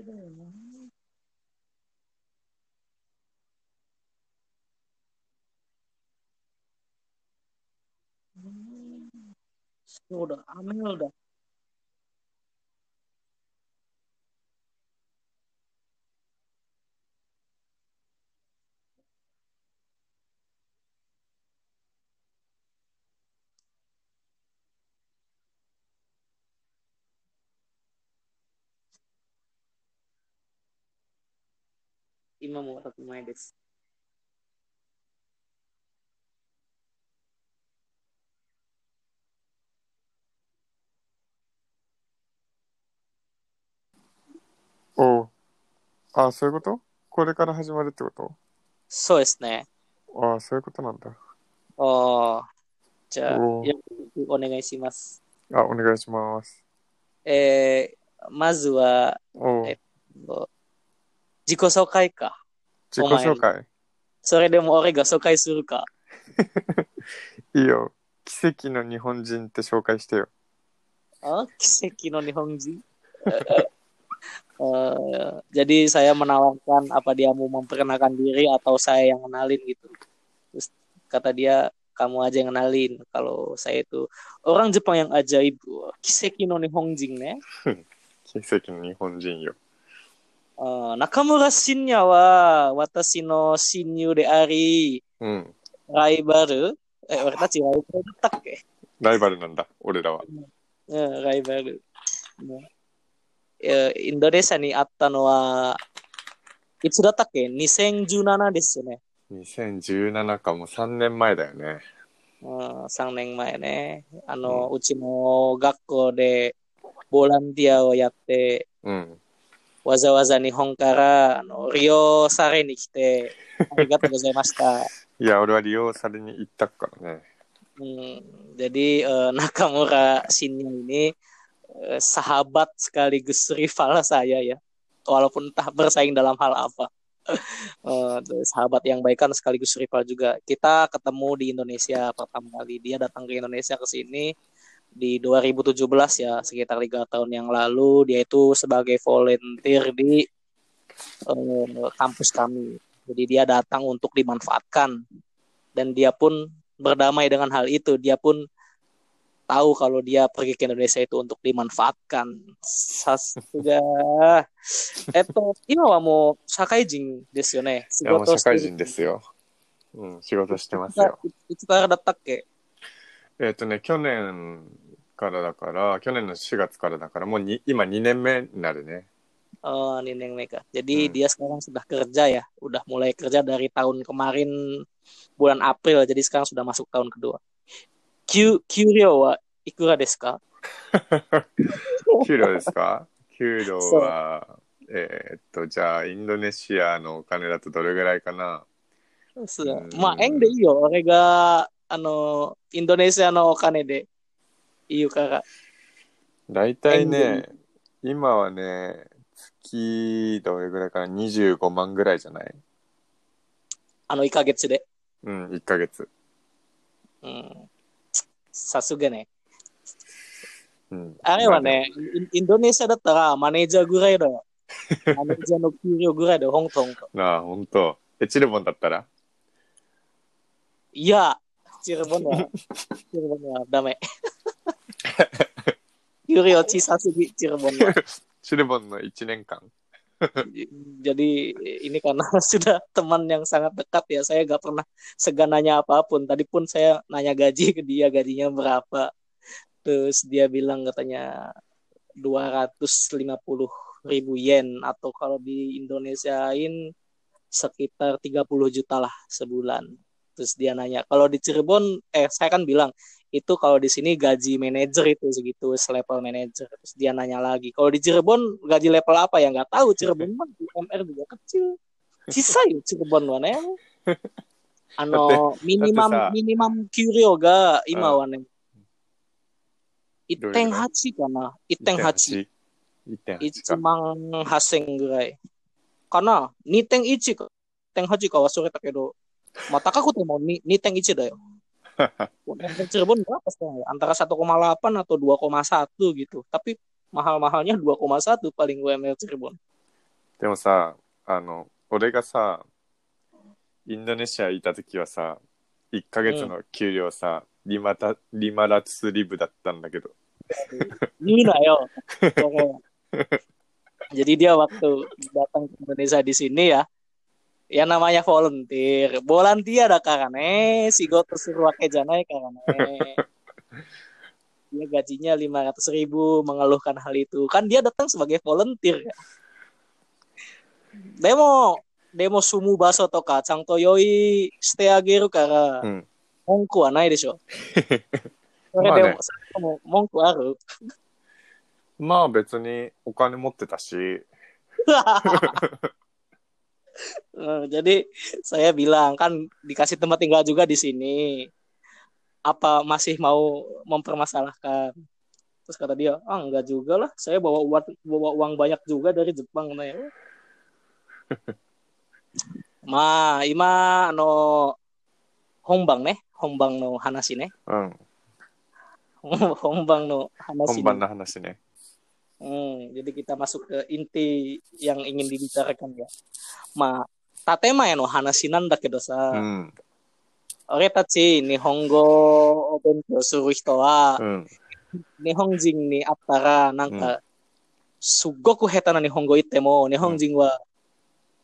Gitu ya. Udah, ambil udah. Oh. ああ、そういうこと？これから始まるってこと？そうですね。ああ、そういうことなんだ。ああ。じゃあ、およろしくお願いします。あ、お願いします。えー、まずは、おうえ自己紹介か。自己紹介。それでも俺が紹介するか。いいよ。奇跡の日本人って紹介してよ。Oh,奇跡の日本人. Eh, [laughs] [laughs] jadi saya menawarkan apa dia mau memperkenalkan diri atau saya yang kenalin gitu. Terus kata dia kamu aja yang kenalin kalau saya itu orang Jepang yang ajaib. Wah, Kiseki no Nihonjin ne. [laughs] 奇跡の 日本人よ。Eh, Nakamura Shinya wa watashi no shinyu de ari うん。raibaru. Eh, 俺たちライバルだったっけ？ライバルなんだ、俺らは。うん、ライバル。ねえインドネシアにあったのは、いつだったっけ ?2017 ですよね。2017かも3年前だよね。うん、3年前ね。あの、うちの学校でボランティアをやって、うん。わざわざ日本からあの利用されに来て、ありがとうございました。いや、俺は利用されに行ったからね。 Hmm, jadi [laughs] eh, Nakamura Shinya ini eh, sahabat sekaligus rival saya ya, walaupun entah bersaing dalam hal apa. [laughs] Eh, sahabat yang baik kan sekaligus rival juga. Kita ketemu di Indonesia pertama kali. Dia datang ke Indonesia ke sini di 2017 ya, sekitar tiga tahun yang lalu. Dia itu sebagai volunteer di eh, kampus kami. Jadi dia datang untuk dimanfaatkan dan dia pun berdamai dengan hal itu. Dia pun tahu kalau dia pergi ke Indonesia itu untuk dimanfaatkan. Sasuga. Eto, 今はもう社会人ですよね。仕いや、もう事をしてる社会人ですよ。うん、仕事してますよ。いつからだったっけえっ、とね、去年 からだから、去年の4月からだから、もうに今2年目になるね。Oh, Nineng Meka. Jadi Hmm. dia sekarang sudah kerja ya. Udah mulai kerja dari tahun kemarin bulan April. Jadi sekarang sudah masuk tahun kedua. Q, Kyuryo wa ikura desu ka? 給料ですか給料は、えっと、じゃあ、インドネシアのお金だとどれぐらいかな So, Hmm. Ma, eng de iyo. Ore ga, ano, Indonesia no okane de. Iyo kara. 大体ね、今はね、月どれぐらいかな ?25 万ぐらいじゃない？Ano, 1ヶ月で。うん、1ヶ月。うん。さすがね。うん。あれはね、インドネシアだったらマネージャーぐらいだよ。[laughs] マネージャーの給料ぐらいで、香港。まあ。なあ、ほんと。え、チルボンだったら？いや、チルボンは、チルボンはダメ。[laughs] 給料小さすぎ、チルボンは。チルボンの1年間。 Jadi [laughs] [laughs] ini karena sudah teman yang sangat dekat ya, saya gak pernah segan nanya apapun. Tadi pun saya nanya gaji ke dia, gajinya berapa. Terus dia bilang katanya 250 ribu yen atau kalau di Indonesiain sekitar 30 juta lah sebulan. Terus dia nanya, kalau di Cirebon, eh saya kan bilang itu kalau di sini gaji manajer itu segitu selevel manajer. Terus dia nanya lagi kalau di Cirebon gaji level apa? Ya nggak tahu Cirebon mah di MR juga kecil. Sisa ya Cirebon mana ya? Ano ya? minimum minimum curio ga ima wane iteng hachi kana iteng hachi. Ichimang haseng gurai. Kana niteng ichi teng hachi kawa sore takedo. Mataka tuh mau niteng ichi da 忘れたけど、まあ高くてもに2.1だよ。UMR Cirebon berapa sekarang ya? Antara 1,8 atau 2,1 gitu. Tapi mahal-mahalnya 2,1 paling UMR Cirebon. でもさ、あの、俺がさ、インドネシアいた時はさ、1ヶ月の給料さ、リマタ、リマラツリブだったんだけど。 Gila yo. Pokoknya. Jadi dia waktu datang ke Indonesia di sini ya, ya namanya volunteer. Volunteer ada karane, si goto suruh wake janai karane. [laughs] Dia gajinya 500 ribu mengeluhkan hal itu. Kan dia datang sebagai volunteer ya. Demo, demo sumu baso to ka, cang to yoi shite ageru kara, うん。文句はないでしょ。[laughs] それまあねでも、それでも文句ある[laughs] まあ別にお金持ってたし、 Eh, Eh, jadi saya bilang kan dikasih tempat tinggal juga di sini. Apa masih mau mempermasalahkan? Terus kata dia, ah oh, enggak juga lah, saya bawa uang, bawa uang banyak juga dari Jepang katanya. Nah, [laughs] Ma, ima no hombang nih, hombang no hanasine. Hmm. [laughs] Hombang no hanasine. Hombang no hanasine. Hmm, jadi kita masuk ke inti yang ingin dibicarakan ya. Ma, tatema ya no hanashi nanda kedo う sa. ん。俺たち日本語を勉強する人はう、ん。日本人に会ったら、なんか、すっごく下手な日本語言っても、日本人は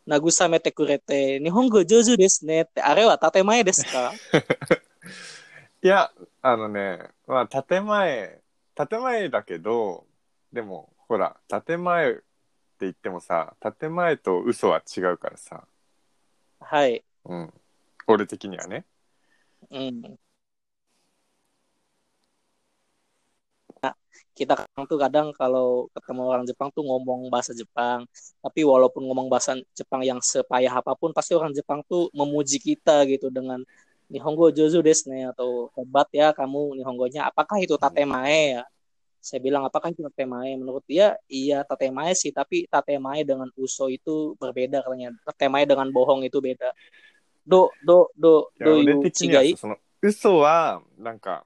慰めてくれて、日本語上手ですねって、あれは建前ですかいや、あのね、まあ建前、建前だけど、でも、ほら、建前って言ってもさ、建前と嘘は違うからさ、はい。うん。俺的にはね。うん。kita kan tuh kadang kalau ketemu orang Jepang tuh ngomong bahasa Jepang tapi walaupun ngomong bahasa Jepang yang sepayah apapun pasti orang Jepang tuh memuji kita gitu dengan Nihongo Jozu desu ne atau hebat ya kamu Nihongonya apakah itu tatemae ya saya bilang apakah itu tatemae menurut dia iya tatemae sih tapi tatemae dengan uso itu berbeda katanya tatemae dengan bohong itu beda do do do do 俺 you 嘘はなんか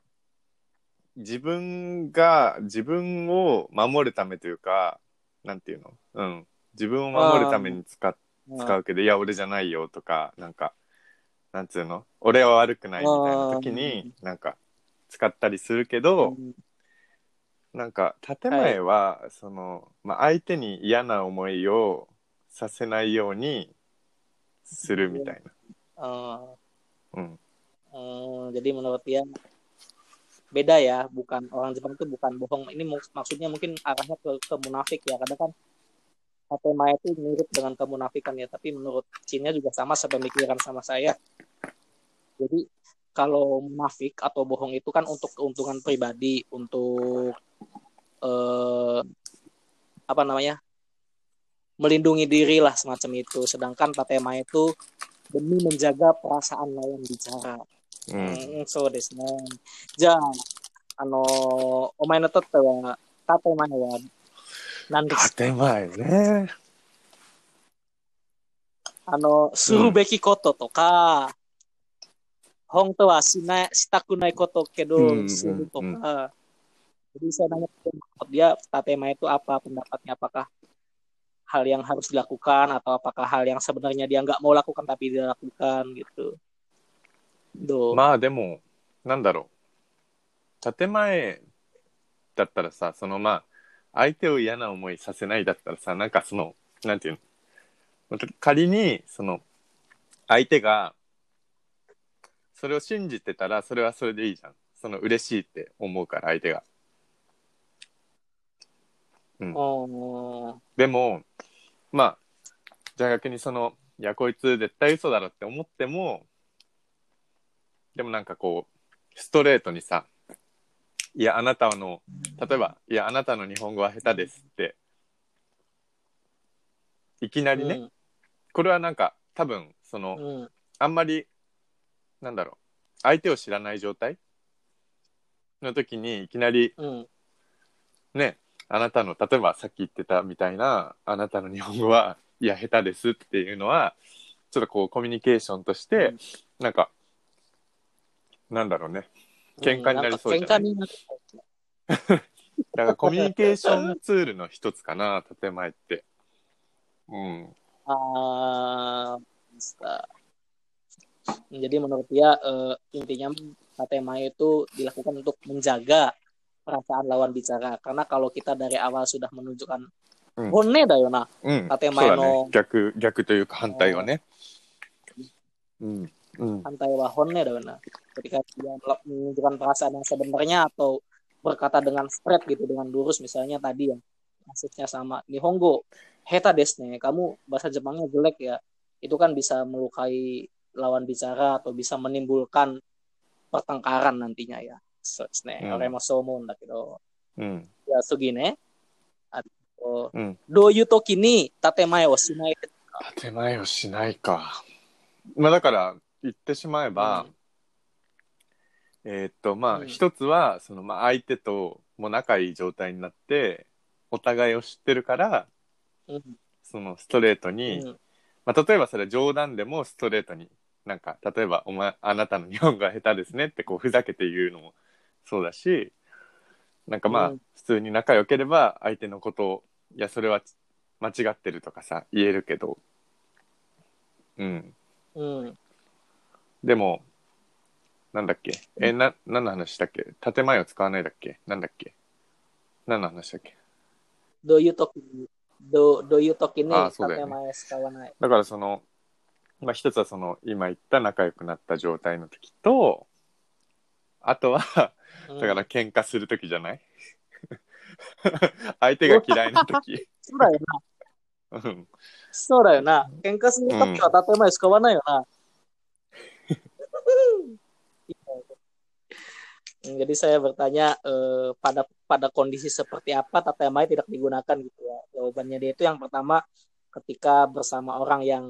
自分が自分を守るためというかなんていうのうん自分を守るために使っ使うけどいや俺じゃないよとかなんかなんつうの俺は悪くないみたいな時になんか使ったりするけど、うんなんか建前は、その、まあ、相手に嫌な思いをさせないようにするみたいな。 eh, うん。 Eh, jadi menurut dia beda ya, bukan orang Jepang itu bukan bohong. Ini mus- maksudnya mungkin arahnya ke, ke munafik ya. Kadang kan Fatema itu mirip dengan kemunafikan ya, tapi menurut Cina juga sama sepemikiran sama saya. Jadi kalau munafik atau bohong itu kan untuk keuntungan pribadi, untuk eh, apa namanya melindungi diri lah semacam itu. Sedangkan tatema itu demi menjaga perasaan lawan bicara. hmm. Mm, so apa yang Ja, ano, omae no totte wa tatema wa nan. Tatema ne. Ano, suru beki koto toka, 本当はしない、したくないことけど、うんするとか、うん jadi saya nanya ke dia, tatema itu apa pendapatnya? Apakah hal yang harus dilakukan atau apakah hal yang sebenarnya dia nggak mau lakukan tapi dia lakukan gitu? Do. まあでも、なんだろう。建前だったらさ、そのまあ、相手を嫌な思いさせないだったらさ、なんかその、なんていうの。仮に、その、相手が、 それを信じてたら、それはそれでいいじゃん。その、嬉しいって思うから、相手が。おーでも、まあ、じゃあ逆にその、いや、こいつ絶対嘘だろって思っても、でもなんかこう、ストレートにさ、いや、あなたの、例えば、いや、あなたの日本語は下手ですって、いきなりね、これはなんか、多分、その、うんうんあんまり、なんだろう、相手を知らない状態？の時に、いきなり、うんね、あなたの、例えばさっき言ってたみたいな、あなたの日本語は、[laughs] いや、下手ですっていうのは、ちょっとこう、コミュニケーションとして、うんなんか、なんだろうね。喧嘩になりそうじゃない？喧嘩になるだ [laughs] からコミュニケーションツールの一つかな、建前って。うん。Ah, bisa. Jadi menurut dia uh, intinya KTMA itu dilakukan untuk menjaga perasaan lawan bicara. Karena kalau kita dari awal sudah menunjukkan hone honne da yo na, mm. No jaku jaku to hantai oh. wa ne. Hantai. Ketika dia menunjukkan perasaan yang sebenarnya atau berkata dengan straight gitu dengan lurus misalnya tadi yang maksudnya sama Nihongo heta desne kamu bahasa Jepangnya jelek ya itu kan bisa melukai lawan bicara atau bisa menimbulkan pertengkaran nantinya ya. So, desu ne Hmm. 俺もそう思うんだけどうん。じゃあ次ねあとうん。どういう時に建前をしない建前をしないか。まあだから、言ってしまえば、えーっと、まあ、うん。一つは、その、まあ、相手とも仲いい状態になって、お互いを知ってるから、うん。その、ストレートうに、ん。まあ、例えばそれ冗談でもストレートに、なんか、例えば、お前、あなたの日本語が下手ですねって、こう、ふざけて言うのもそうだし、なんかまあ、うん。普通に仲良ければ、相手のことを、いや、それは間違ってるとかさ、言えるけど、うん。うん。でも、なんだっけ？え、な、何の話だっけ？建前を使わないだっけ？なんだっけ？何の話だっけ？どういう時にどうどういう時にあそうだよね。建前使わない。だからその、まあ一つはその、今言った仲良くなった状態の時と、あとは、うんだから喧嘩する時じゃない相手が嫌いな時。そうだよなうん。そうだよな。喧嘩するときは建前使わないよな。Hmm, Jadi saya bertanya eh, pada pada kondisi seperti apa tatemai tidak digunakan gitu ya. Jawabannya dia itu yang pertama ketika bersama orang yang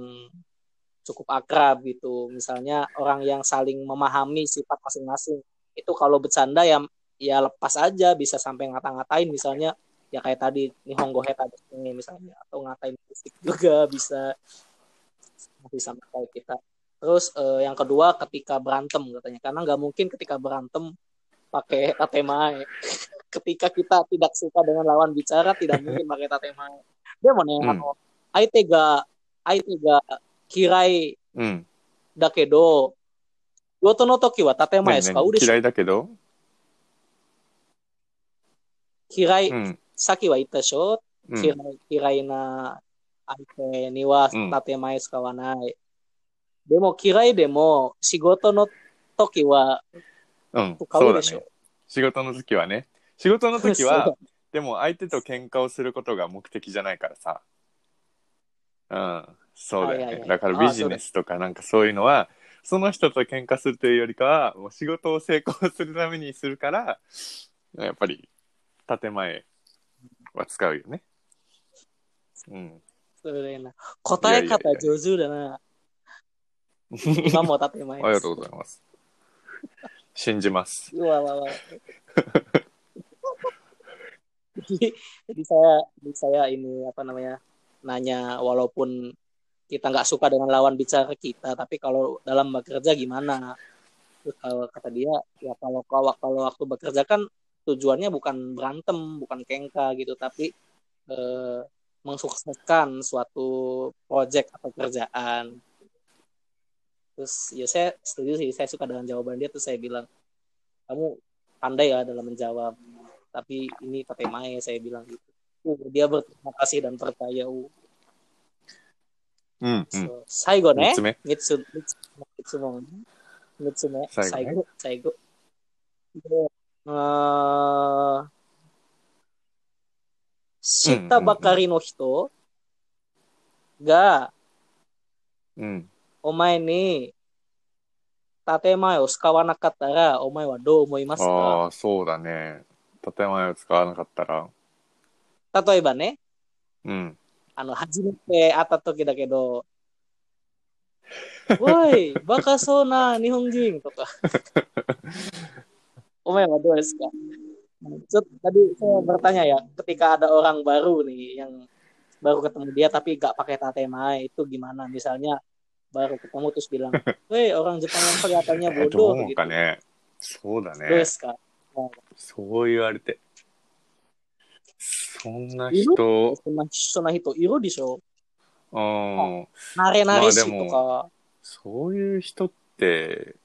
cukup akrab gitu. Misalnya orang yang saling memahami sifat masing-masing. Itu kalau bercanda ya ya lepas aja bisa sampai ngata-ngatain misalnya ya kayak tadi Nihongo Heta ini misalnya atau ngatain musik juga bisa bisa kayak kita. Terus eh, yang kedua ketika berantem katanya karena nggak mungkin ketika berantem pakai tatemae. [laughs] ketika kita tidak suka dengan lawan bicara tidak mungkin pakai tatemae. Dia mau nanya, Hmm. aite ga aite ga kirai うん。だけど、仕事の時は建前使うでしょ嫌いだけど、嫌い、うん。さっきは言ったでしょ、うん嫌い嫌いな相手にはうん建前使わない。でも嫌いでも仕事の時はうん。使うでしょ？そうだね。仕事の時はね。仕事の時は [laughs] そ、でも相手と喧嘩をすることが目的じゃないからさ。うん。そうだよね。はいはいはいだからビジネスとかなんかそういうのは、その人と喧嘩するというよりかは、もう仕事を成功するためにするから、やっぱり、建前は使うよね。うん。それな答え方上手だな。今も建前ありがとうございます。信じます。Wah, wah, wah. jadi, jadi saya jadi saya ini apa namanya nanya walaupun kita nggak suka dengan lawan bicara kita tapi kalau dalam bekerja gimana Terus kalau kata dia ya kalau kalau kalau waktu bekerja kan tujuannya bukan berantem bukan kengka gitu tapi eh, mensukseskan suatu project atau kerjaan terus ya saya setuju sih saya suka dengan jawaban dia terus saya bilang kamu pandai ya dalam menjawab tapi ini tatemae saya bilang gitu dia berterima kasih dan percaya uh. うん、うん。So, 最後ね三つ目。三つ三つ三つも三つ目最後ね最後最後であー知ったばかりの人がうん。お前に建前を使わなかったらお前はどう思いますか？ああ、そうだね。建前を使わなかったら。例えばねうん。あの、初めて会った時だけど、おい、バカそうな日本人とか。お前はどうですか [laughs] Cuk, Tadi saya bertanya ya, ketika ada orang baru nih yang baru ketemu dia tapi gak pakai tatemae itu gimana? Misalnya baru ketemu terus bilang, [laughs] "Woi, orang Jepang yang kelihatannya え[laughs] ー bodoh どう gitu." かね。そうだどうでね。すかそう言われて。 そんな人、そんなそんな人いるでしょうん。慣れ慣れしいまあでとか。そういう人って、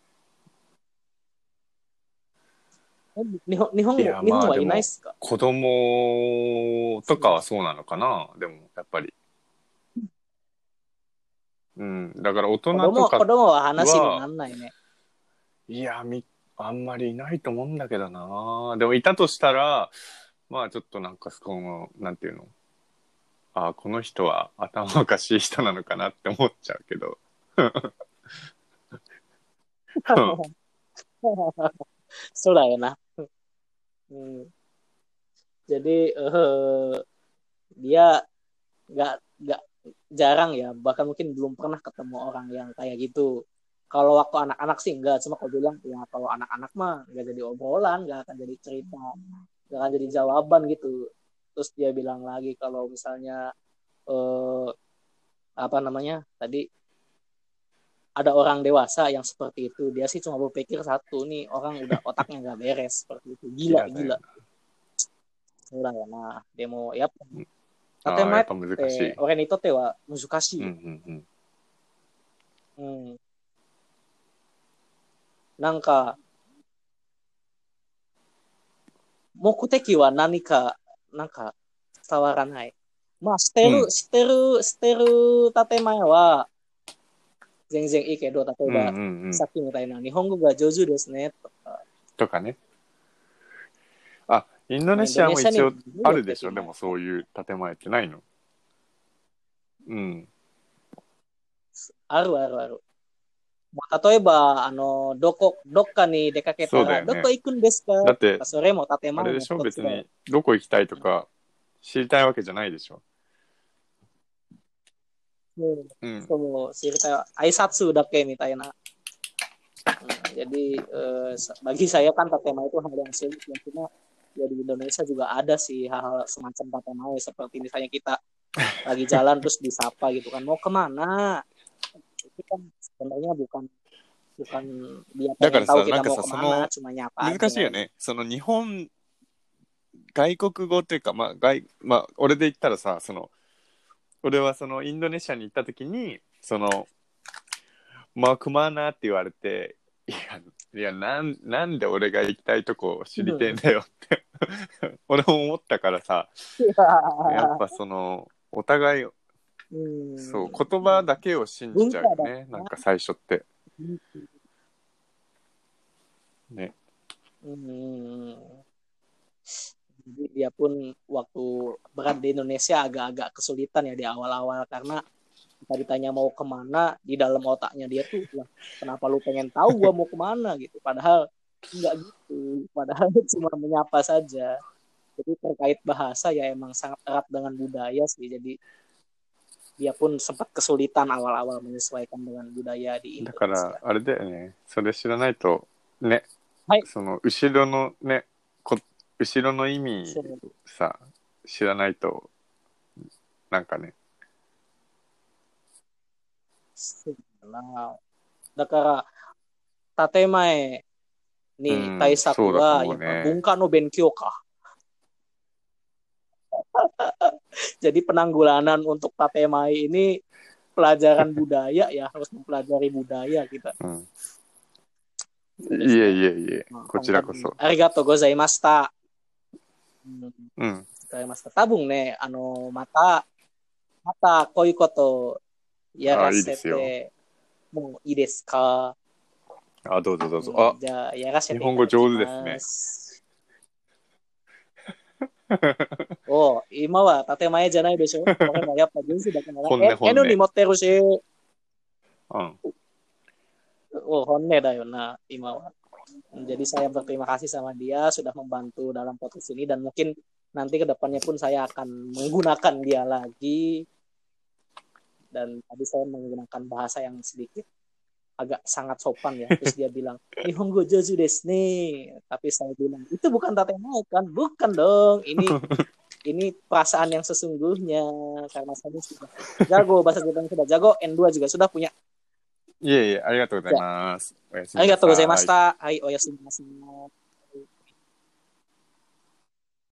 え日本日本日本はいないっすか？子供とかはそうなのかな？でも、やっぱり。うん。だから大人とか、子供は話になんないね。いや、み、あんまりいないと思うんだけどな。でもいたとしたら、まあちょっとなんかその、なんていうの。あこの人は頭おかしい人なのかなって思っちゃうけど。そうだよな。Hmm. Jadi eh, dia nggak nggak jarang ya, bahkan mungkin belum pernah ketemu orang yang kayak gitu. Kalau waktu anak-anak sih enggak, cuma kalau bilang ya kalau anak-anak mah nggak jadi obrolan, nggak akan jadi cerita, nggak akan jadi jawaban gitu. Terus dia bilang lagi kalau misalnya eh, apa namanya tadi ada orang dewasa yang seperti itu dia sih cuma berpikir satu nih orang udah otaknya nggak beres seperti itu gila Gila, gila udah ya nah demo ya ああ、建前っやっぱ難しいて。俺にとっては難しい、うんうんうん。うんなんか 目的は何かなんか伝わらない。まあ捨てる、うん。捨てる捨てる建前は全然いいけど例えば、うんうんうん。さっきみたいな日本語が上手ですねとか。とかね。あ、インドネシアも一応あるでしょ、でもそういう建前ってないの？うん。あるあるある。まあ、例えば、あの、どこ、どっかに出かけたら、そうだよねどこ行くんですかだって、それも建あ前のれでしょ別一つだよに、どこ行きたいとか、知りたいわけじゃないでしょ。Hmm, うん。 so, cerita Aisatsu dake mitayana. Hmm, jadi eh, sa- bagi saya kan tatema itu hal yang sulit yang cuma ya di Indonesia juga ada sih hal-hal semacam tatema seperti misalnya kita lagi jalan terus disapa gitu kan mau kemana Kan sebenarnya bukan bukan dia pengen Da からさ、tahu kita なんか mau さ、そ kemana の、難しいよね。その日本、外国語というか、まあ、外、まあ、俺で言ったらさ、その、俺はそのインドネシアに行った時に、その、まあ、くまなって言われて、いや、いや、なん、なんで俺が行きたいとこ知りてえんだよって、[laughs] 俺も思ったからさ、やっぱその、お互い、Hmm. そう、言葉だけを信じちゃうよね。なんか最初って。ね。 Hmm. Jadi dia pun waktu berat di Indonesia agak-agak kesulitan ya di awal-awal karena kita ditanya mau kemana di dalam otaknya dia tuh "Lah, kenapa lu pengen tahu gua mau kemana gitu padahal enggak gitu padahal [laughs] cuma menyapa saja jadi terkait bahasa ya emang sangat erat dengan budaya sih jadi dia pun sempat kesulitan awal-awal menyesuaikan dengan budaya di だから Indonesia. あれだよねそれ知らないとね、はいその後ろのねこ後ろの意味さ知らないとなんかねそうだな。だから、建前に対策うんそうだは、やっぱ文化の勉強か。[laughs] Jadi penanggulangan untuk tatemae ini pelajaran budaya ya, harus mempelajari budaya kita. うんいえいえいえこちらこそ Arigato gozaimashita. Hmm, うん gozaimashita. Tabung ne, ano, mata, mata, koi koto, やらせあいいですよてもいいですかあどうぞどうぞあうんじゃあ、やらせていただきます。日本語上手です お今は建前じゃないでしょこれもやっぱ純粋だからえ本音本音 [laughs] N に持ってるし、うん。 oh honne da na Imawa. Jadi saya berterima kasih sama dia sudah membantu dalam podcast ini dan mungkin nanti kedepannya pun saya akan menggunakan dia lagi. Dan tadi saya menggunakan bahasa yang sedikit agak sangat sopan ya. Terus dia bilang, Nihongo Jozu desu Tapi saya bilang, itu bukan tatemae kan? Bukan dong. Ini [laughs] ini perasaan yang sesungguhnya karena saya sudah jago bahasa Jepang sudah jago N2 juga sudah punya. Iya, yeah, iya, yeah, arigatou gozaimasu. Ya. Arigatou gozaimashita. Hai, oyashimasu.